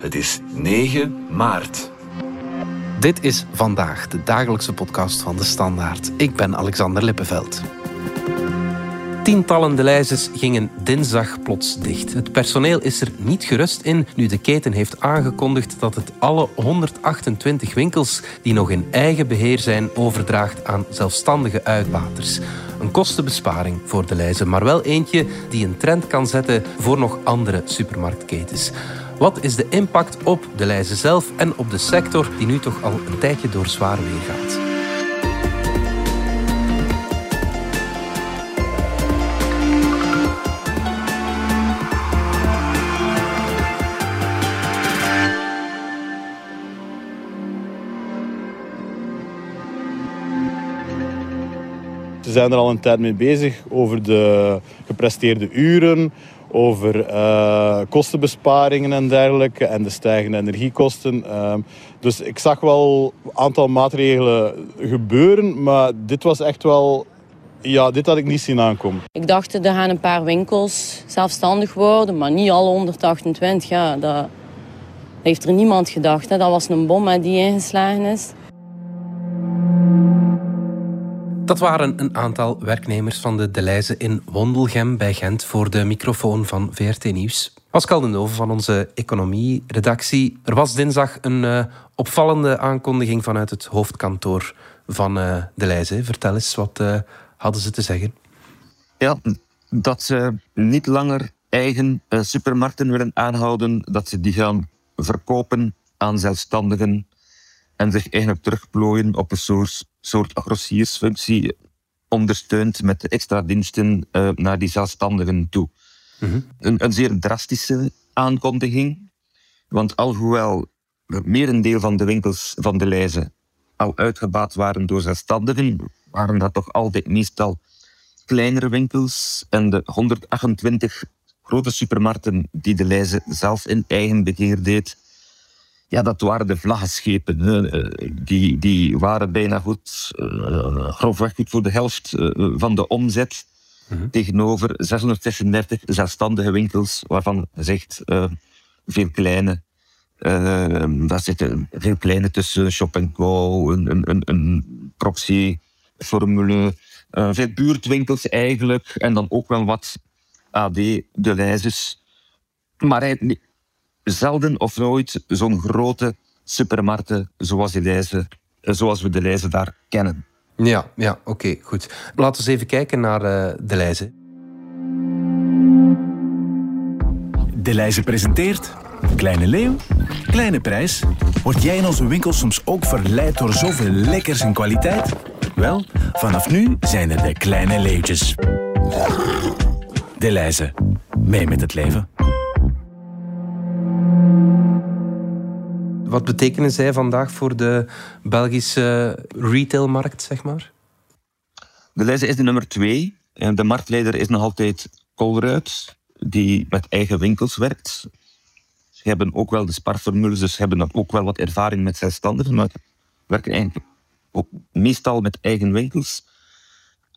Het is 9 maart. Dit is vandaag de dagelijkse podcast van de Standaard. Ik ben Alexander Lippenveld. Tientallen Deleuze's gingen dinsdag plots dicht. Het personeel is er niet gerust in nu de keten heeft aangekondigd dat het alle 128 winkels die nog in eigen beheer zijn overdraagt aan zelfstandige uitbaters. Een kostenbesparing voor Deleuze, maar wel eentje die een trend kan zetten voor nog andere supermarktketens. Wat is de impact op de Leize zelf en op de sector die nu toch al een tijdje door zwaar weer gaat? Ze zijn er al een tijd mee bezig over de gepresteerde uren, over uh, kostenbesparingen en dergelijke en de stijgende energiekosten. Uh, dus ik zag wel een aantal maatregelen gebeuren, maar dit was echt wel ja, dit had ik niet zien aankomen. Ik dacht, er gaan een paar winkels zelfstandig worden, maar niet alle 128. Ja, dat heeft er niemand gedacht. Hè. Dat was een bom die ingeslagen is. Dat waren een aantal werknemers van de Deleuze in Wondelgem bij Gent voor de microfoon van VRT Nieuws. Pascal de Nove van onze economie-redactie. Er was dinsdag een uh, opvallende aankondiging vanuit het hoofdkantoor van uh, Deleuze. Vertel eens, wat uh, hadden ze te zeggen? Ja, dat ze niet langer eigen supermarkten willen aanhouden, dat ze die gaan verkopen aan zelfstandigen en zich eigenlijk terugplooien op een soort, soort ondersteund met extra diensten uh, naar die zelfstandigen toe. Mm-hmm. Een, een, zeer drastische aankondiging, want alhoewel het merendeel van de winkels van de lijzen al uitgebaat waren door zelfstandigen, waren dat toch altijd meestal kleinere winkels en de 128 grote supermarkten die de lijzen zelf in eigen beheer deed, ja, dat waren de vlaggenschepen. Eh, die, die waren bijna goed, uh, grofweg goed voor de helft uh, van de omzet. Mm-hmm. Tegenover 636 zelfstandige winkels, waarvan uh, veel kleine. daar zitten veel kleine tussen, Shop Go, een, een, een, een proxy, formule, veel buurtwinkels eigenlijk. En dan ook wel wat AD, de lijzes. Maar zelden of nooit zo'n grote supermarkten zoals, die lijzen, eh, zoals we de lijzen daar kennen. Ja, ja oké, goed. Laten we eens even kijken naar uh, de lijzen. De lijzen presenteert Kleine Leeuw, Kleine Prijs. Word jij in onze winkel soms ook verleid door zoveel lekkers en kwaliteit? Wel, vanaf nu zijn er de Kleine Leeuwtjes. De lijzen. Mee met het leven. Wat betekenen zij vandaag voor de Belgische retailmarkt, zeg maar? De lijst is de nummer twee. En de marktleider is nog altijd Colruyt, die met eigen winkels werkt. Ze hebben ook wel de sparformules, dus hebben dan ook wel wat ervaring met zelfstandigen, maar werken eigenlijk ook meestal met eigen winkels.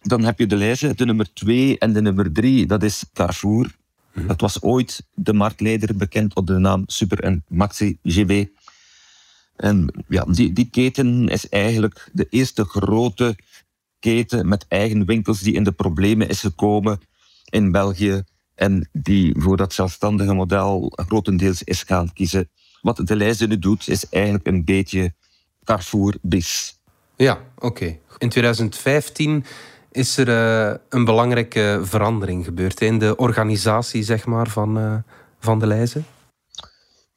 Dan heb je de lijst, de nummer twee en de nummer drie, dat is Carrefour. Mhm. Dat was ooit de marktleider, bekend onder de naam Super en Maxi GB. En ja, die, keten is eigenlijk de eerste grote keten met eigen winkels die in de problemen is gekomen in België en die voor dat zelfstandige model grotendeels is gaan kiezen. Wat de lijst nu doet, is eigenlijk een beetje Carrefour bis. Ja, oké. In 2015 is er uh, een belangrijke verandering gebeurd in de organisatie zeg maar, van, uh, van de lijzen.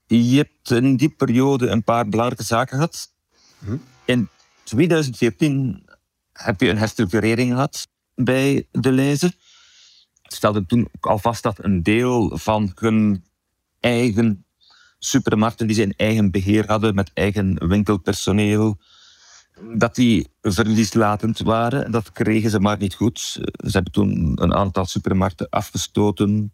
Je hebt in die periode een paar belangrijke zaken gehad. Hm? In 2014 heb je een herstructurering gehad bij de lezer. Stelde toen ook al vast dat een deel van hun eigen supermarkten die ze in eigen beheer hadden met eigen winkelpersoneel, dat die verlieslatend waren. Dat kregen ze maar niet goed. Ze hebben toen een aantal supermarkten afgestoten,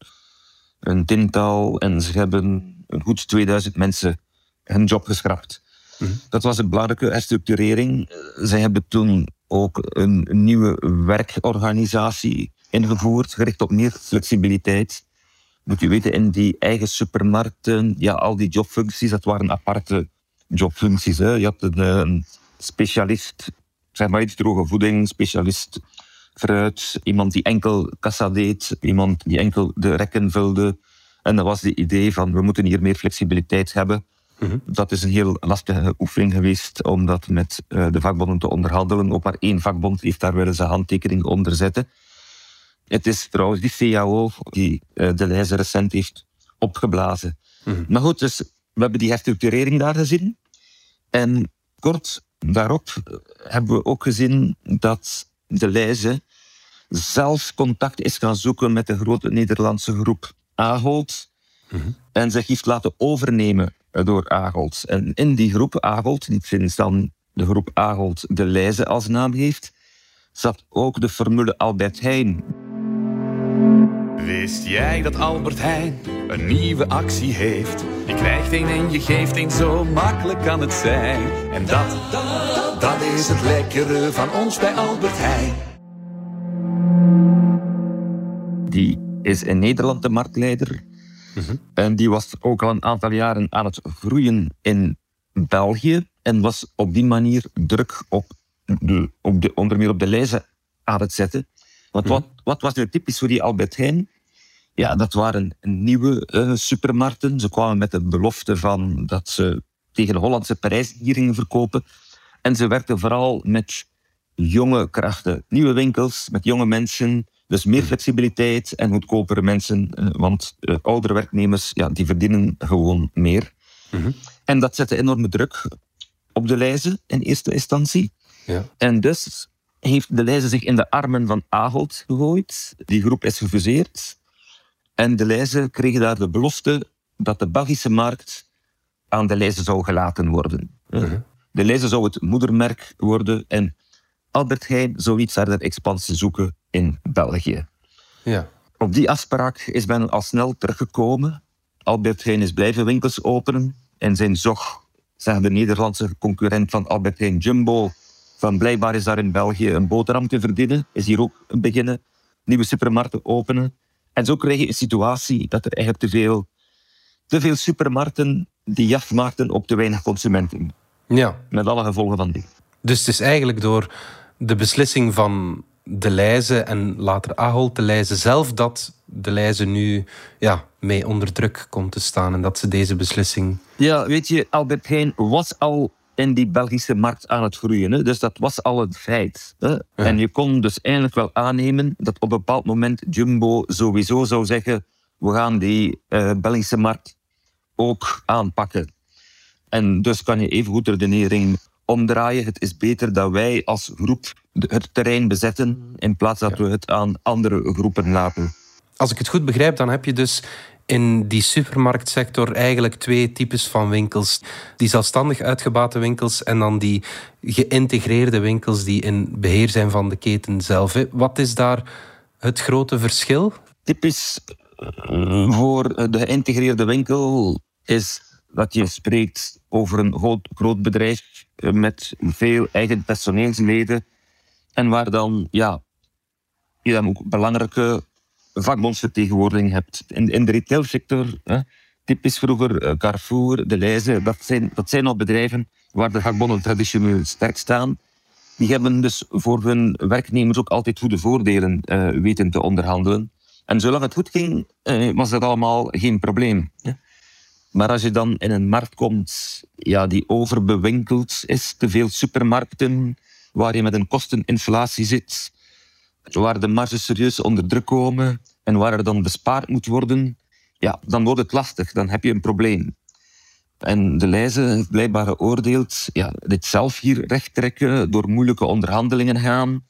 een tiental, en ze hebben een goed 2000 mensen hun job geschrapt. Mhm. Dat was een belangrijke herstructurering. Zij hebben toen ook een, nieuwe werkorganisatie ingevoerd, gericht op meer flexibiliteit. moet je weten, in die eigen supermarkten, ja, al die jobfuncties, dat waren aparte jobfuncties. Hè. Je had een, een specialist, zeg maar iets droge voeding, specialist fruit, iemand die enkel kassa deed, iemand die enkel de rekken vulde. En dat was het idee van, we moeten hier meer flexibiliteit hebben. Mhm. Dat is een heel lastige oefening geweest om dat met uh, de vakbonden te onderhandelen. Ook maar één vakbond heeft daar wel eens een handtekening onder zetten. Het is trouwens die CAO die uh, de lijst recent heeft opgeblazen. Mhm. Maar goed, dus we hebben die herstructurering daar gezien. En kort daarop hebben we ook gezien dat de lijze zelf contact is gaan zoeken met de grote Nederlandse groep Ahold. Mhm. En zich heeft laten overnemen door Ahold. En in die groep Ahold, die sinds dan de groep Ahold de lijze als naam heeft, zat ook de formule Albert Heijn. Wist jij dat Albert Heijn een nieuwe actie heeft? Je krijgt een en je geeft een, zo makkelijk kan het zijn. En dat, dat is het lekkere van ons bij Albert Heijn. Die is in Nederland de marktleider. Mhm. En die was ook al een aantal jaren aan het groeien in België. En was op die manier druk op de, op de, onder meer op de lijzen aan het zetten. Want wat, mhm. wat was nu typisch voor die Albert Heijn? Ja, dat waren nieuwe uh, supermarkten. Ze kwamen met de belofte van dat ze tegen de Hollandse prijs hier gingen verkopen. En ze werkten vooral met jonge krachten. Nieuwe winkels met jonge mensen. Dus meer flexibiliteit en goedkopere mensen. Eh, want uh, oudere werknemers ja, die verdienen gewoon meer. Mhm. En dat zette enorme druk op de lijzen in eerste instantie. Ja. En dus heeft de lijzen zich in de armen van Ahold gegooid. Die groep is gefuseerd. En de lijzen kregen daar de belofte dat de Belgische markt aan de lijzen zou gelaten worden. Mhm. De lijzen zou het moedermerk worden en Albert Heijn zou iets verder expansie zoeken in België. Ja. Op die afspraak is men al snel teruggekomen. Albert Heijn is blijven winkels openen en zijn zog, zegt de Nederlandse concurrent van Albert Heijn Jumbo, van blijkbaar is daar in België een boterham te verdienen, is hier ook beginnen nieuwe supermarkten openen. En zo krijg je een situatie dat er eigenlijk te veel, te veel supermarkten die jacht maakten op te weinig consumenten. Ja. Met alle gevolgen van die. Dus het is eigenlijk door de beslissing van de Leize en later Ahold de Leize zelf dat de Leize nu ja, mee onder druk komt te staan en dat ze deze beslissing... Ja, weet je, Albert Heijn was al in die Belgische markt aan het groeien. Hè? Dus dat was al een feit. Hè? En je kon dus eigenlijk wel aannemen dat op een bepaald moment Jumbo sowieso zou zeggen we gaan die uh, Belgische markt ook aanpakken. En dus kan je even goed redenering omdraaien. Het is beter dat wij als groep het terrein bezetten in plaats dat we het aan andere groepen laten. Als ik het goed begrijp, dan heb je dus in die supermarktsector eigenlijk twee types van winkels. Die zelfstandig uitgebaten winkels en dan die geïntegreerde winkels die in beheer zijn van de keten zelf. Wat is daar het grote verschil? Typisch eh, voor de geïntegreerde winkel is dat je spreekt over een groot, groot bedrijf eh, met veel eigen personeelsleden en waar dan ja, je dan ook belangrijke vakbondsvertegenwoordiging hebt. In, in de retailsector, hè, typisch vroeger uh, Carrefour, De Leize, dat zijn, dat zijn al bedrijven waar de vakbonden traditioneel sterk staan. Die hebben dus voor hun werknemers ook altijd goede voordelen uh, weten te onderhandelen. En zolang het goed ging, was dat allemaal geen probleem. Maar als je dan in een markt komt ja, die overbewinkeld is, te veel supermarkten, waar je met een kosteninflatie zit, waar de marges serieus onder druk komen en waar er dan bespaard moet worden, ja, dan wordt het lastig, dan heb je een probleem. En de Leize heeft blijkbaar geoordeeld ja, dit zelf hier recht trekken, door moeilijke onderhandelingen gaan,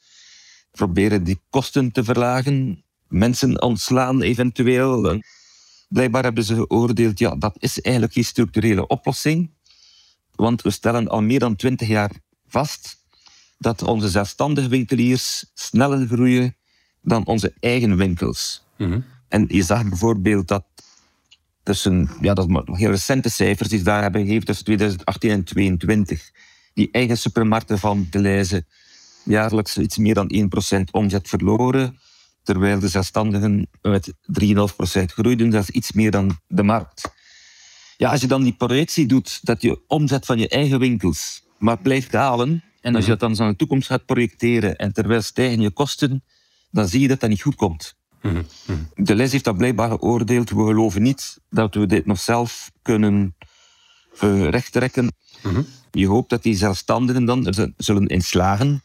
proberen die kosten te verlagen, mensen ontslaan eventueel. Blijkbaar hebben ze geoordeeld, ja, dat is eigenlijk geen structurele oplossing, want we stellen al meer dan twintig jaar vast dat onze zelfstandige winkeliers sneller groeien dan onze eigen winkels. Mhm. En je zag bijvoorbeeld dat tussen, ja, dat heel recente cijfers die ze daar hebben gegeven tussen 2018 en 2022, die eigen supermarkten van de Leize jaarlijks iets meer dan 1% omzet verloren. Terwijl de zelfstandigen met 3,5% groeiden. Dat is iets meer dan de markt. Ja, als je dan die projectie doet dat je omzet van je eigen winkels maar blijft dalen, en als je dat dan naar de toekomst gaat projecteren en terwijl stijgen je kosten, dan zie je dat dat niet goed komt. De les heeft dat blijkbaar geoordeeld. We geloven niet dat we dit nog zelf kunnen uh, rechttrekken. Je hoopt dat die zelfstandigen dan er zullen inslagen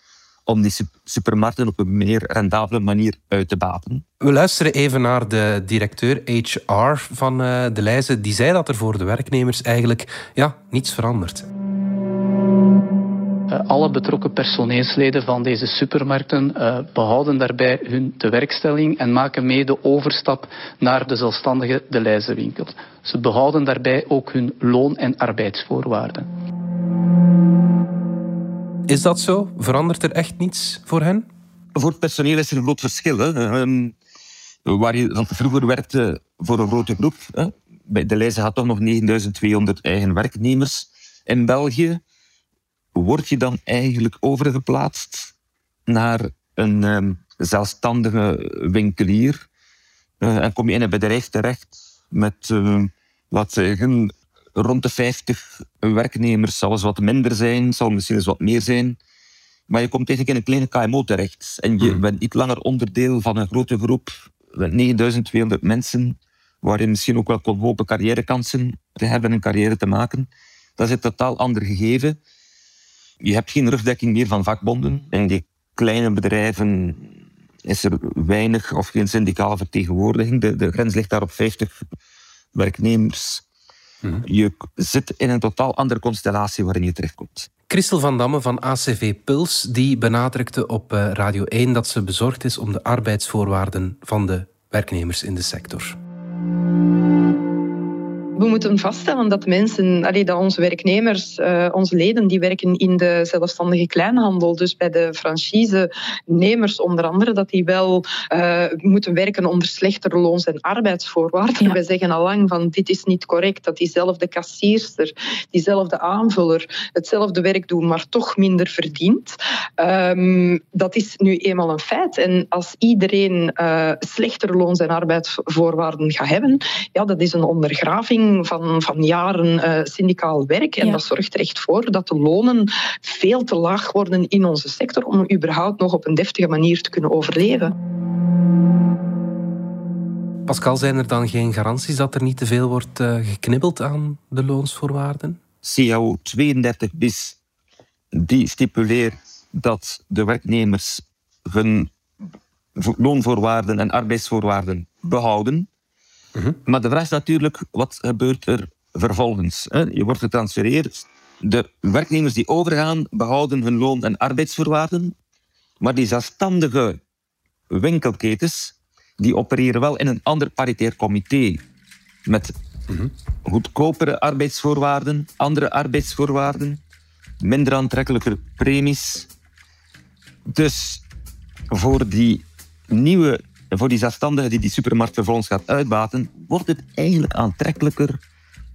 om die supermarkten op een meer rendabele manier uit te baten. We luisteren even naar de directeur HR van uh, De Leize. Die zei dat er voor de werknemers eigenlijk ja, niets verandert. Uh, alle betrokken personeelsleden van deze supermarkten uh, behouden daarbij hun tewerkstelling en maken mee de overstap naar de zelfstandige De Leize-winkel. Ze behouden daarbij ook hun loon- en arbeidsvoorwaarden. Is dat zo? Verandert er echt niets voor hen? Voor het personeel is er een groot verschil. Um, waar je dan vroeger werkte voor een grote groep. Hè. Bij de lijst had toch nog 9200 eigen werknemers. In België word je dan eigenlijk overgeplaatst naar een um, zelfstandige winkelier. Uh, en kom je in een bedrijf terecht met, uh, wat zeggen, rond de 50 werknemers. Zal eens wat minder zijn, zal misschien eens wat meer zijn. Maar je komt eigenlijk in een kleine KMO terecht. En je bent niet langer onderdeel van een grote groep met 9200 mensen, waar je misschien ook wel kon hopen carrièrekansen te hebben en carrière te maken. Dat is een totaal ander gegeven. Je hebt geen rugdekking meer van vakbonden. In die kleine bedrijven is er weinig of geen syndicale vertegenwoordiging. De, de grens ligt daar op 50 werknemers. Mhm. Je zit in een totaal andere constellatie waarin je terechtkomt. Christel van Damme van ACV Puls die benadrukte op eh, Radio 1 dat ze bezorgd is om de arbeidsvoorwaarden van de werknemers in de sector we moeten vaststellen dat mensen, allee, dat onze werknemers, uh, onze leden, die werken in de zelfstandige kleinhandel, dus bij de franchise-nemers onder andere, dat die wel uh, moeten werken onder slechtere loons- en arbeidsvoorwaarden. Ja. Wij zeggen al lang van dit is niet correct, dat diezelfde kassierster, diezelfde aanvuller hetzelfde werk doen, maar toch minder verdient. Um, dat is nu eenmaal een feit. En als iedereen uh, slechtere loons- en arbeidsvoorwaarden gaat hebben, ja, dat is een ondergraving van, van jaren uh, syndicaal werk. En dat zorgt er echt voor dat de lonen veel te laag worden in onze sector om überhaupt nog op een deftige manier te kunnen overleven. Pascal, zijn er dan geen garanties dat er niet te veel wordt uh, geknibbeld aan de loonsvoorwaarden? CAO 32 bis die stipuleert dat de werknemers hun loonvoorwaarden en arbeidsvoorwaarden behouden. Maar de vraag is natuurlijk, wat gebeurt er vervolgens? Je wordt getransfereerd. De werknemers die overgaan, behouden hun loon- en arbeidsvoorwaarden. Maar die zelfstandige winkelketens, die opereren wel in een ander paritair comité. Met goedkopere arbeidsvoorwaarden, andere arbeidsvoorwaarden, minder aantrekkelijke premies. Dus voor die nieuwe en voor die zelfstandigen die die supermarkt vervolgens gaat uitbaten, wordt het eigenlijk aantrekkelijker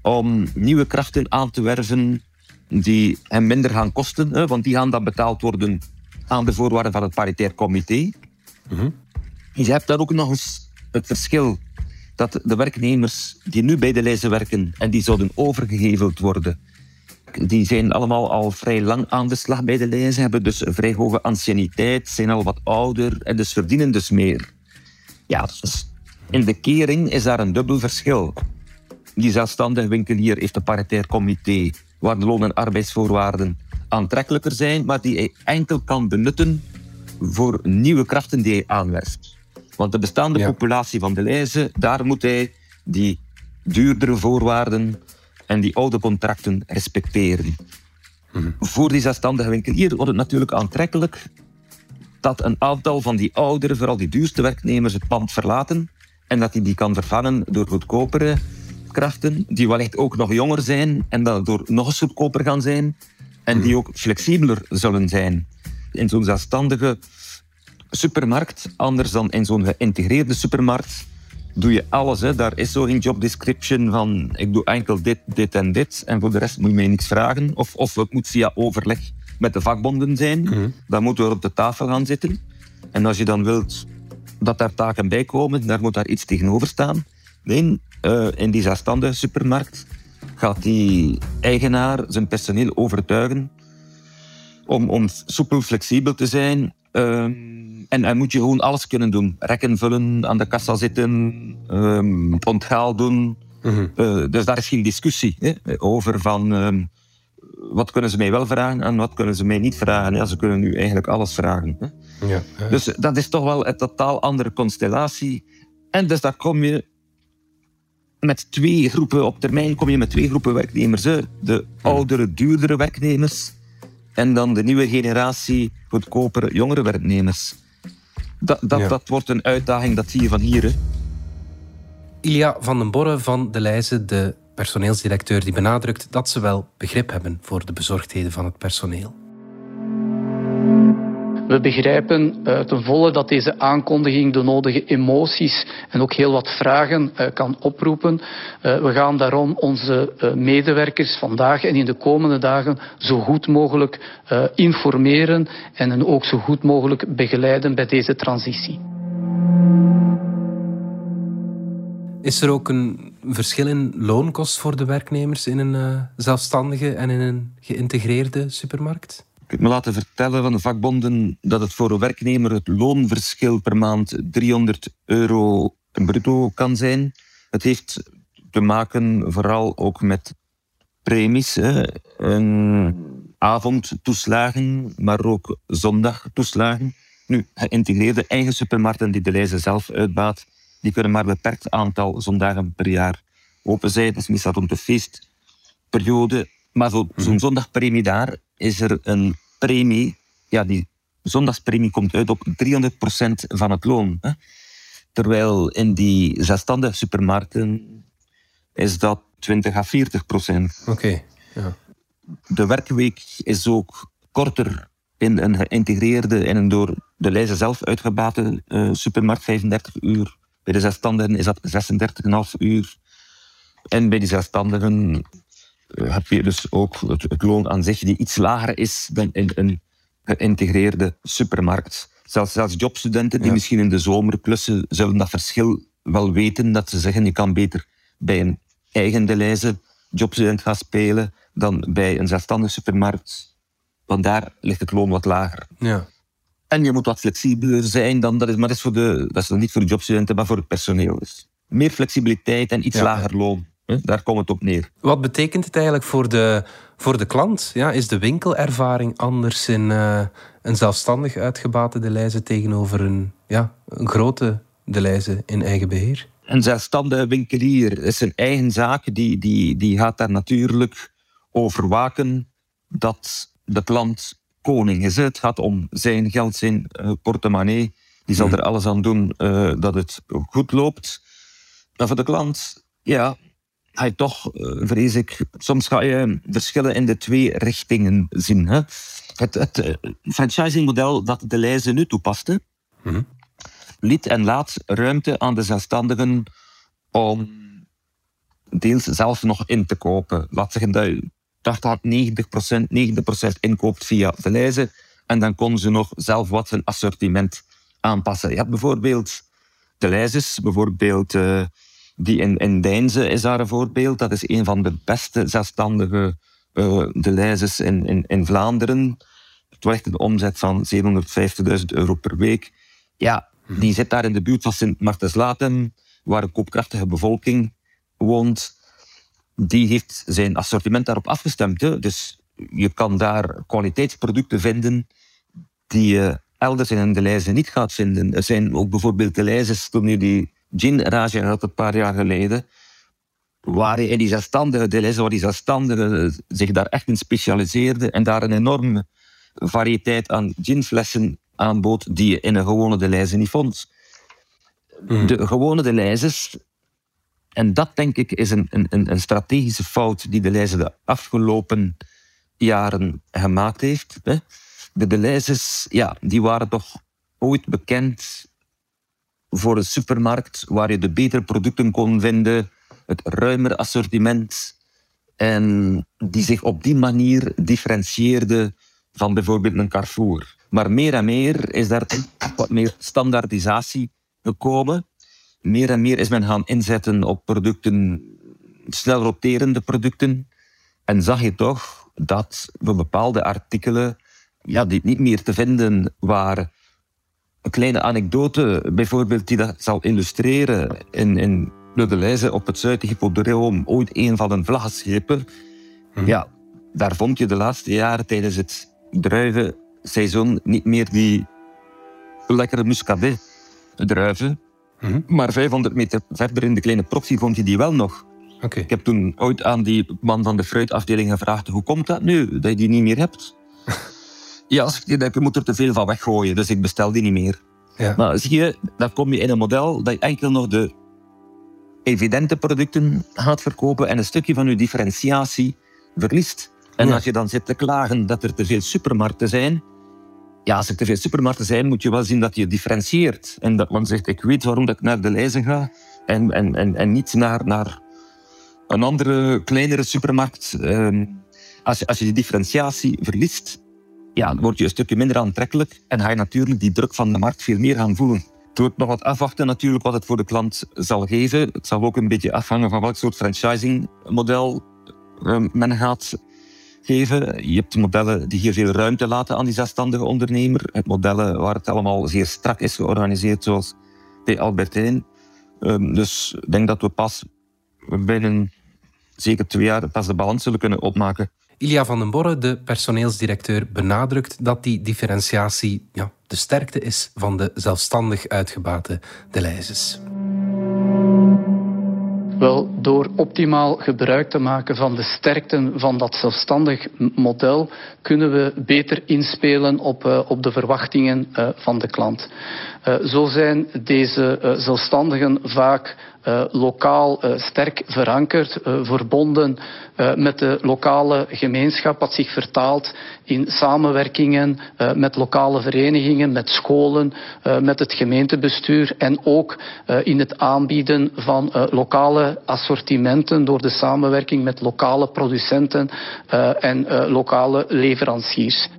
om nieuwe krachten aan te werven die hem minder gaan kosten, want die gaan dan betaald worden aan de voorwaarden van het paritair comité. Mm Je hebt daar ook nog eens het verschil dat de werknemers die nu bij de lijzen werken en die zouden overgeheveld worden, die zijn allemaal al vrij lang aan de slag bij de lijzen, hebben dus een vrij hoge anciëniteit, zijn al wat ouder en dus verdienen dus meer. Ja, in de kering is daar een dubbel verschil. Die zelfstandige winkelier heeft een paritair comité waar de loon- en arbeidsvoorwaarden aantrekkelijker zijn, maar die hij enkel kan benutten voor nieuwe krachten die hij aanwerft. Want de bestaande populatie van de lijzen, daar moet hij die duurdere voorwaarden en die oude contracten respecteren. Mhm. Voor die zelfstandige winkelier wordt het natuurlijk aantrekkelijk dat een aantal van die ouderen, vooral die duurste werknemers, het pand verlaten en dat hij die kan vervangen door goedkopere krachten, die wellicht ook nog jonger zijn en daardoor nog eens goedkoper gaan zijn en die ook flexibeler zullen zijn. In zo'n zelfstandige supermarkt, anders dan in zo'n geïntegreerde supermarkt, doe je alles. Hè. Daar is zo job description van ik doe enkel dit, dit en dit en voor de rest moet je mij niks vragen. Of, of het moet via overleg met de vakbonden zijn. Mhm. Dan moeten we op de tafel gaan zitten. En als je dan wilt dat daar taken bij komen, daar moet daar iets tegenover staan. Nee, uh, in die zelfstandige supermarkt gaat die eigenaar zijn personeel overtuigen om, om soepel, flexibel te zijn. Uh, en dan moet je gewoon alles kunnen doen. Rekken vullen, aan de kassa zitten, um, onthaal doen. Mm uh, dus daar is geen discussie hè, over van... Um, wat kunnen ze mij wel vragen en wat kunnen ze mij niet vragen. Ja, ze kunnen nu eigenlijk alles vragen. Hè. Ja, Dus dat is toch wel een totaal andere constellatie. En dus daar kom je met twee groepen, op termijn kom je met twee groepen werknemers. De oudere, duurdere werknemers en dan de nieuwe generatie goedkopere, jongere werknemers. Dat, dat, dat wordt een uitdaging, dat zie je van hier. Hè. Ilia van den Borre van De Leijze, de personeelsdirecteur, die benadrukt dat ze wel begrip hebben voor de bezorgdheden van het personeel. We begrijpen uh, ten volle dat deze aankondiging de nodige emoties en ook heel wat vragen uh, kan oproepen. Uh, we gaan daarom onze medewerkers vandaag en in de komende dagen zo goed mogelijk informeren en hen ook zo goed mogelijk begeleiden bij deze transitie. Is er ook een verschil in loonkost voor de werknemers in een zelfstandige en in een geïntegreerde supermarkt? heb me laten vertellen van de vakbonden dat het voor een werknemer het loonverschil per maand 300 euro bruto kan zijn. Het heeft te maken vooral ook met premies, hè. avondtoeslagen, maar ook zondagtoeslagen. Nu, geïntegreerde eigen supermarkten die de lijzen zelf uitbaat, die kunnen maar een beperkt aantal zondagen per jaar open zijn. Is meestal rond de feestperiode. Maar zo'n mhm. zondagpremie daar is er een premie, ja, die zondagspremie komt uit op 300% van het loon. Hè? Terwijl in die zelfstandige supermarkten is dat 20 à 40 procent. Oké. ja. De werkweek is ook korter in een geïntegreerde en een door de lijzen zelf uitgebate uh, supermarkt, 35 uur. Bij de zelfstandigen is dat 36,5 uur. En bij die zelfstandigen heb je dus ook het, loon aan zich die iets lager is dan in een geïntegreerde supermarkt. Zelfs, zelfs jobstudenten die misschien in de zomer klussen, zullen dat verschil wel weten. Dat ze zeggen, je kan beter bij een eigen Deleuze jobstudent gaan spelen dan bij een zelfstandige supermarkt. Want daar ligt het loon wat lager. Ja. En je moet wat flexibeler zijn dan dat is, maar dat is, voor de, dat is niet voor de jobstudenten, maar voor het personeel. Dus meer flexibiliteit en iets lager loon. Daar komt het op neer. Wat betekent het eigenlijk voor de, voor de klant? Ja, is de winkelervaring anders in uh, een zelfstandig uitgebate Deleuze tegenover een, ja, een grote Deleuze in eigen beheer? Een zelfstandige winkelier is een eigen zaak. Die, die, die gaat daar natuurlijk over waken dat de klant koning is. Het gaat om zijn geld, zijn uh, portemonnee. Die zal hmm. er alles aan doen uh, dat het goed loopt. Maar voor de klant, ja, ga je toch, uh, vrees ik, soms ga je verschillen in de twee richtingen zien. Hè? Het, het uh, franchisingmodel dat de lijzen nu toepaste, mm liet en laat ruimte aan de zelfstandigen om deels zelf nog in te kopen. Laat zeggen dat je 80 90 90% inkoopt via de lijzen en dan konden ze nog zelf wat hun assortiment aanpassen. Je hebt bijvoorbeeld de bijvoorbeeld... Uh, die in, in Deinze is daar een voorbeeld. Dat is een van de beste zelfstandige uh, de in, in, in Vlaanderen. Het wordt een omzet van 750.000 euro per week. Ja, die zit daar in de buurt van Sint-Martens-Latem, waar een koopkrachtige bevolking woont. Die heeft zijn assortiment daarop afgestemd. Hè. Dus je kan daar kwaliteitsproducten vinden die je elders in de lijzen niet gaat vinden. Er zijn ook bijvoorbeeld de toen je die Gin Raja had een paar jaar geleden, waar hij in die zelfstandige deel waar die zelfstandigen zich daar echt in specialiseerde en daar een enorme variëteit aan ginflessen aanbood die je in een gewone de niet vond. Hmm. De gewone de en dat denk ik is een, een, een strategische fout die de Lijze de afgelopen jaren gemaakt heeft. De Deleuze's, ja, die waren toch ooit bekend voor een supermarkt waar je de betere producten kon vinden, het ruimer assortiment en die zich op die manier differentieerde van bijvoorbeeld een Carrefour. Maar meer en meer is daar wat meer standaardisatie gekomen. Meer en meer is men gaan inzetten op producten, snel roterende producten. En zag je toch dat voor bepaalde artikelen ja, die niet meer te vinden waren. Een kleine anekdote bijvoorbeeld die dat zal illustreren. In, in Le op het zuidelijke Hippodroom ooit een van de vlaggenschepen. Hm. Ja, daar vond je de laatste jaren tijdens het druivenseizoen niet meer die lekkere muscadet druiven. Hm. Maar 500 meter verder in de kleine proxy vond je die wel nog. Okay. Ik heb toen ooit aan die man van de fruitafdeling gevraagd: hoe komt dat nu dat je die niet meer hebt? ja, ik moet er te veel van weggooien, dus ik bestel die niet meer. Ja. Maar zie je, dan kom je in een model dat je enkel nog de evidente producten gaat verkopen en een stukje van je differentiatie verliest. En als je dan zit te klagen dat er te veel supermarkten zijn, ja, als er te veel supermarkten zijn, moet je wel zien dat je differentieert. En dat men zegt, ik weet waarom dat ik naar de lijzen ga en, en, en, en niet naar, naar een andere, kleinere supermarkt. Ehm, als, je, als je die differentiatie verliest, ja, dan word je een stukje minder aantrekkelijk en ga je natuurlijk die druk van de markt veel meer gaan voelen. Het wordt nog wat afwachten natuurlijk wat het voor de klant zal geven. Het zal ook een beetje afhangen van welk soort franchising-model ehm, men gaat geven. Je hebt modellen die hier veel ruimte laten aan die zelfstandige ondernemer. Het modellen waar het allemaal zeer strak is georganiseerd, zoals bij Albertijn. Ehm, dus ik denk dat we pas binnen zeker twee jaar pas de balans zullen kunnen opmaken. Ilia van den Borre, de personeelsdirecteur, benadrukt dat die differentiatie ja, de sterkte is van de zelfstandig uitgebate Deleuze's. Wel, door optimaal gebruik te maken van de sterkten van dat zelfstandig model, kunnen we beter inspelen op, uh, op de verwachtingen uh, van de klant. Uh, zo zijn deze zelfstandigen vaak lokaal uh, sterk verankerd, uh, verbonden met de lokale gemeenschap, wat zich vertaalt in samenwerkingen met lokale verenigingen, met scholen, met het gemeentebestuur en ook in het aanbieden van lokale assortimenten door de samenwerking met lokale producenten en lokale leveranciers.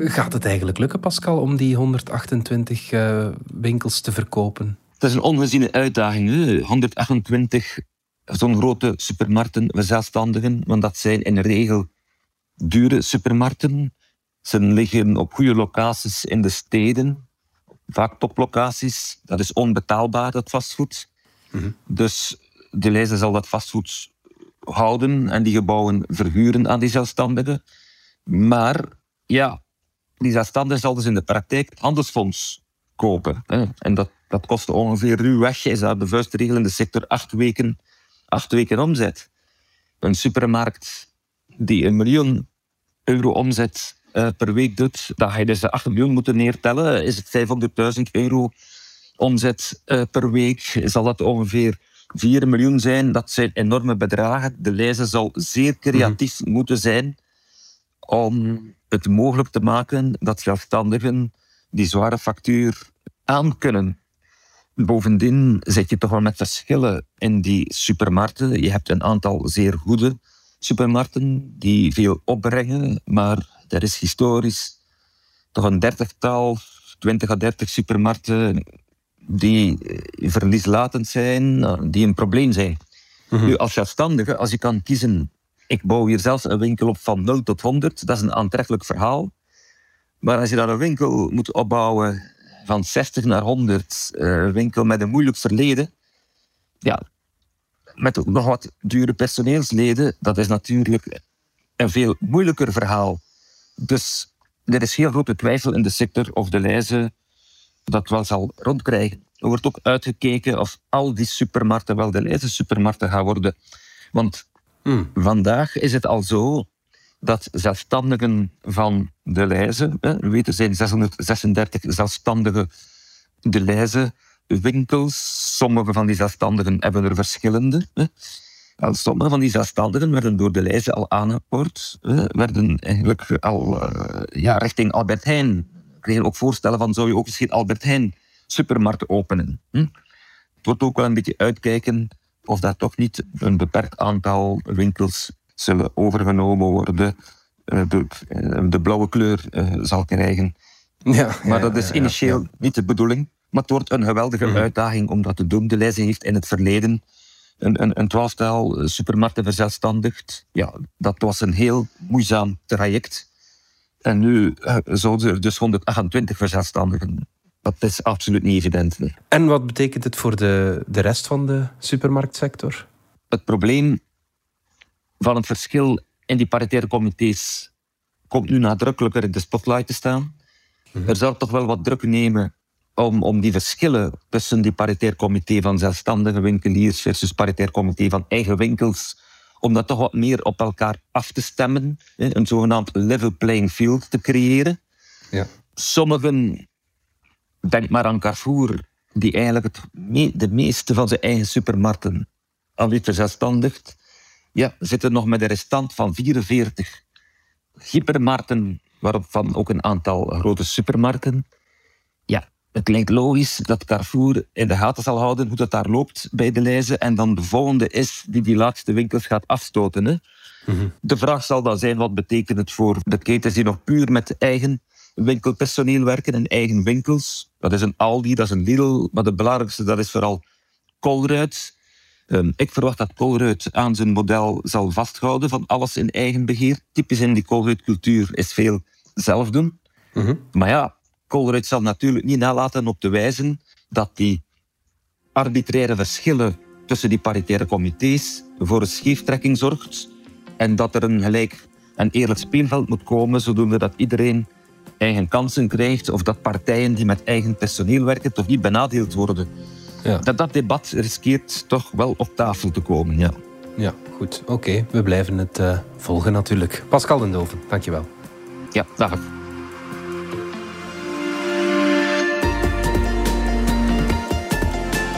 Gaat het eigenlijk lukken, Pascal, om die 128 uh, winkels te verkopen? Dat is een ongeziene uitdaging. Hè? 128 zo'n grote supermarkten zelfstandigen, want dat zijn in de regel dure supermarkten. Ze liggen op goede locaties in de steden, vaak toplocaties. Dat is onbetaalbaar, dat vastgoed. Mm Dus de lezer zal dat vastgoed houden en die gebouwen verhuren aan die zelfstandigen. Maar ja, die zelfstandige zal dus in de praktijk het handelsfonds kopen. Hè. En dat, dat kost ongeveer ruwweg, is dat de vuist regel in de sector, acht weken, acht weken omzet. Een supermarkt die een miljoen euro omzet uh, per week doet, dan ga je dus de 8 miljoen moeten neertellen. Is het 500.000 euro omzet uh, per week, zal dat ongeveer 4 miljoen zijn. Dat zijn enorme bedragen. De lijst zal zeer creatief mm. moeten zijn om het mogelijk te maken dat zelfstandigen die zware factuur aankunnen. Bovendien zit je toch wel met verschillen in die supermarkten. Je hebt een aantal zeer goede supermarkten die veel opbrengen, maar er is historisch toch een dertigtal, twintig à dertig supermarkten die verlieslatend zijn, die een probleem zijn. Mhm. Nu, als zelfstandige, als je kan kiezen ik bouw hier zelfs een winkel op van 0 tot 100. Dat is een aantrekkelijk verhaal. Maar als je dan een winkel moet opbouwen van 60 naar 100, eh, een winkel met een moeilijk verleden, ja, met nog wat dure personeelsleden, dat is natuurlijk een veel moeilijker verhaal. Dus er is heel grote twijfel in de sector of de lijzen dat wel zal rondkrijgen. Er wordt ook uitgekeken of al die supermarkten wel de lijzen supermarkten gaan worden. Want Hmm. Vandaag is het al zo dat zelfstandigen van de lijzen, we weten zijn 636 zelfstandige de lijzen winkels. Sommige van die zelfstandigen hebben er verschillende. Sommige van die zelfstandigen werden door de lijzen al aangepoord, werden eigenlijk al eh, ja, richting Albert Heijn. Kregen ook voorstellen van zou je ook geen Albert Heijn supermarkt openen. Het wordt ook wel een beetje uitkijken of dat toch niet een beperkt aantal winkels zullen overgenomen worden, eh, de, eh, de blauwe kleur eh, zal krijgen. Ja, maar dat is initieel niet de bedoeling. Maar het wordt een geweldige mhm. uitdaging om dat te doen. De Leize heeft in het verleden een, een, een twaalftal supermarkten verzelfstandigd. Ja, dat was een heel moeizaam traject. En nu zouden er dus 128 verzelfstandigen. Dat is absoluut niet evident. En wat betekent het voor de, de rest van de supermarktsector? Het probleem van het verschil in die paritaire comité's komt nu nadrukkelijker in de spotlight te staan. Mhm. Er zal toch wel wat druk nemen om, om die verschillen tussen die paritair comité van zelfstandige winkeliers versus paritair comité van eigen winkels, om dat toch wat meer op elkaar af te stemmen, een zogenaamd level playing field te creëren. Ja. Sommigen, denk maar aan Carrefour, die eigenlijk het de meeste van zijn eigen supermarkten al niet verzelfstandigt, ja, zitten nog met een restant van 44 hypermarkten, waarvan ook een aantal grote supermarkten. Ja, het lijkt logisch dat Carrefour in de gaten zal houden hoe dat daar loopt bij de lijzen en dan de volgende is die die laatste winkels gaat afstoten. Hè. Mhm. De vraag zal dan zijn, wat betekent het voor de ketens die nog puur met eigen winkelpersoneel werken en eigen winkels? Dat is een Aldi, dat is een Lidl, maar de belangrijkste dat is vooral Colruyt. Um, ik verwacht dat Colruyt aan zijn model zal vasthouden van alles in eigen beheer. Typisch in die Colruyt-cultuur is veel zelf doen. Mhm. Maar ja, Colruyt zal natuurlijk niet nalaten op te wijzen dat die arbitraire verschillen tussen die paritaire comité's voor een scheeftrekking zorgt en dat er een gelijk en eerlijk speelveld moet komen, zodoende dat iedereen eigen kansen krijgt of dat partijen die met eigen personeel werken toch niet benadeeld worden. Ja. Dat, dat debat riskeert toch wel op tafel te komen, ja. Ja, goed. Oké, we blijven het uh, volgen natuurlijk. Pascal den Doven, dankjewel. Ja, dag.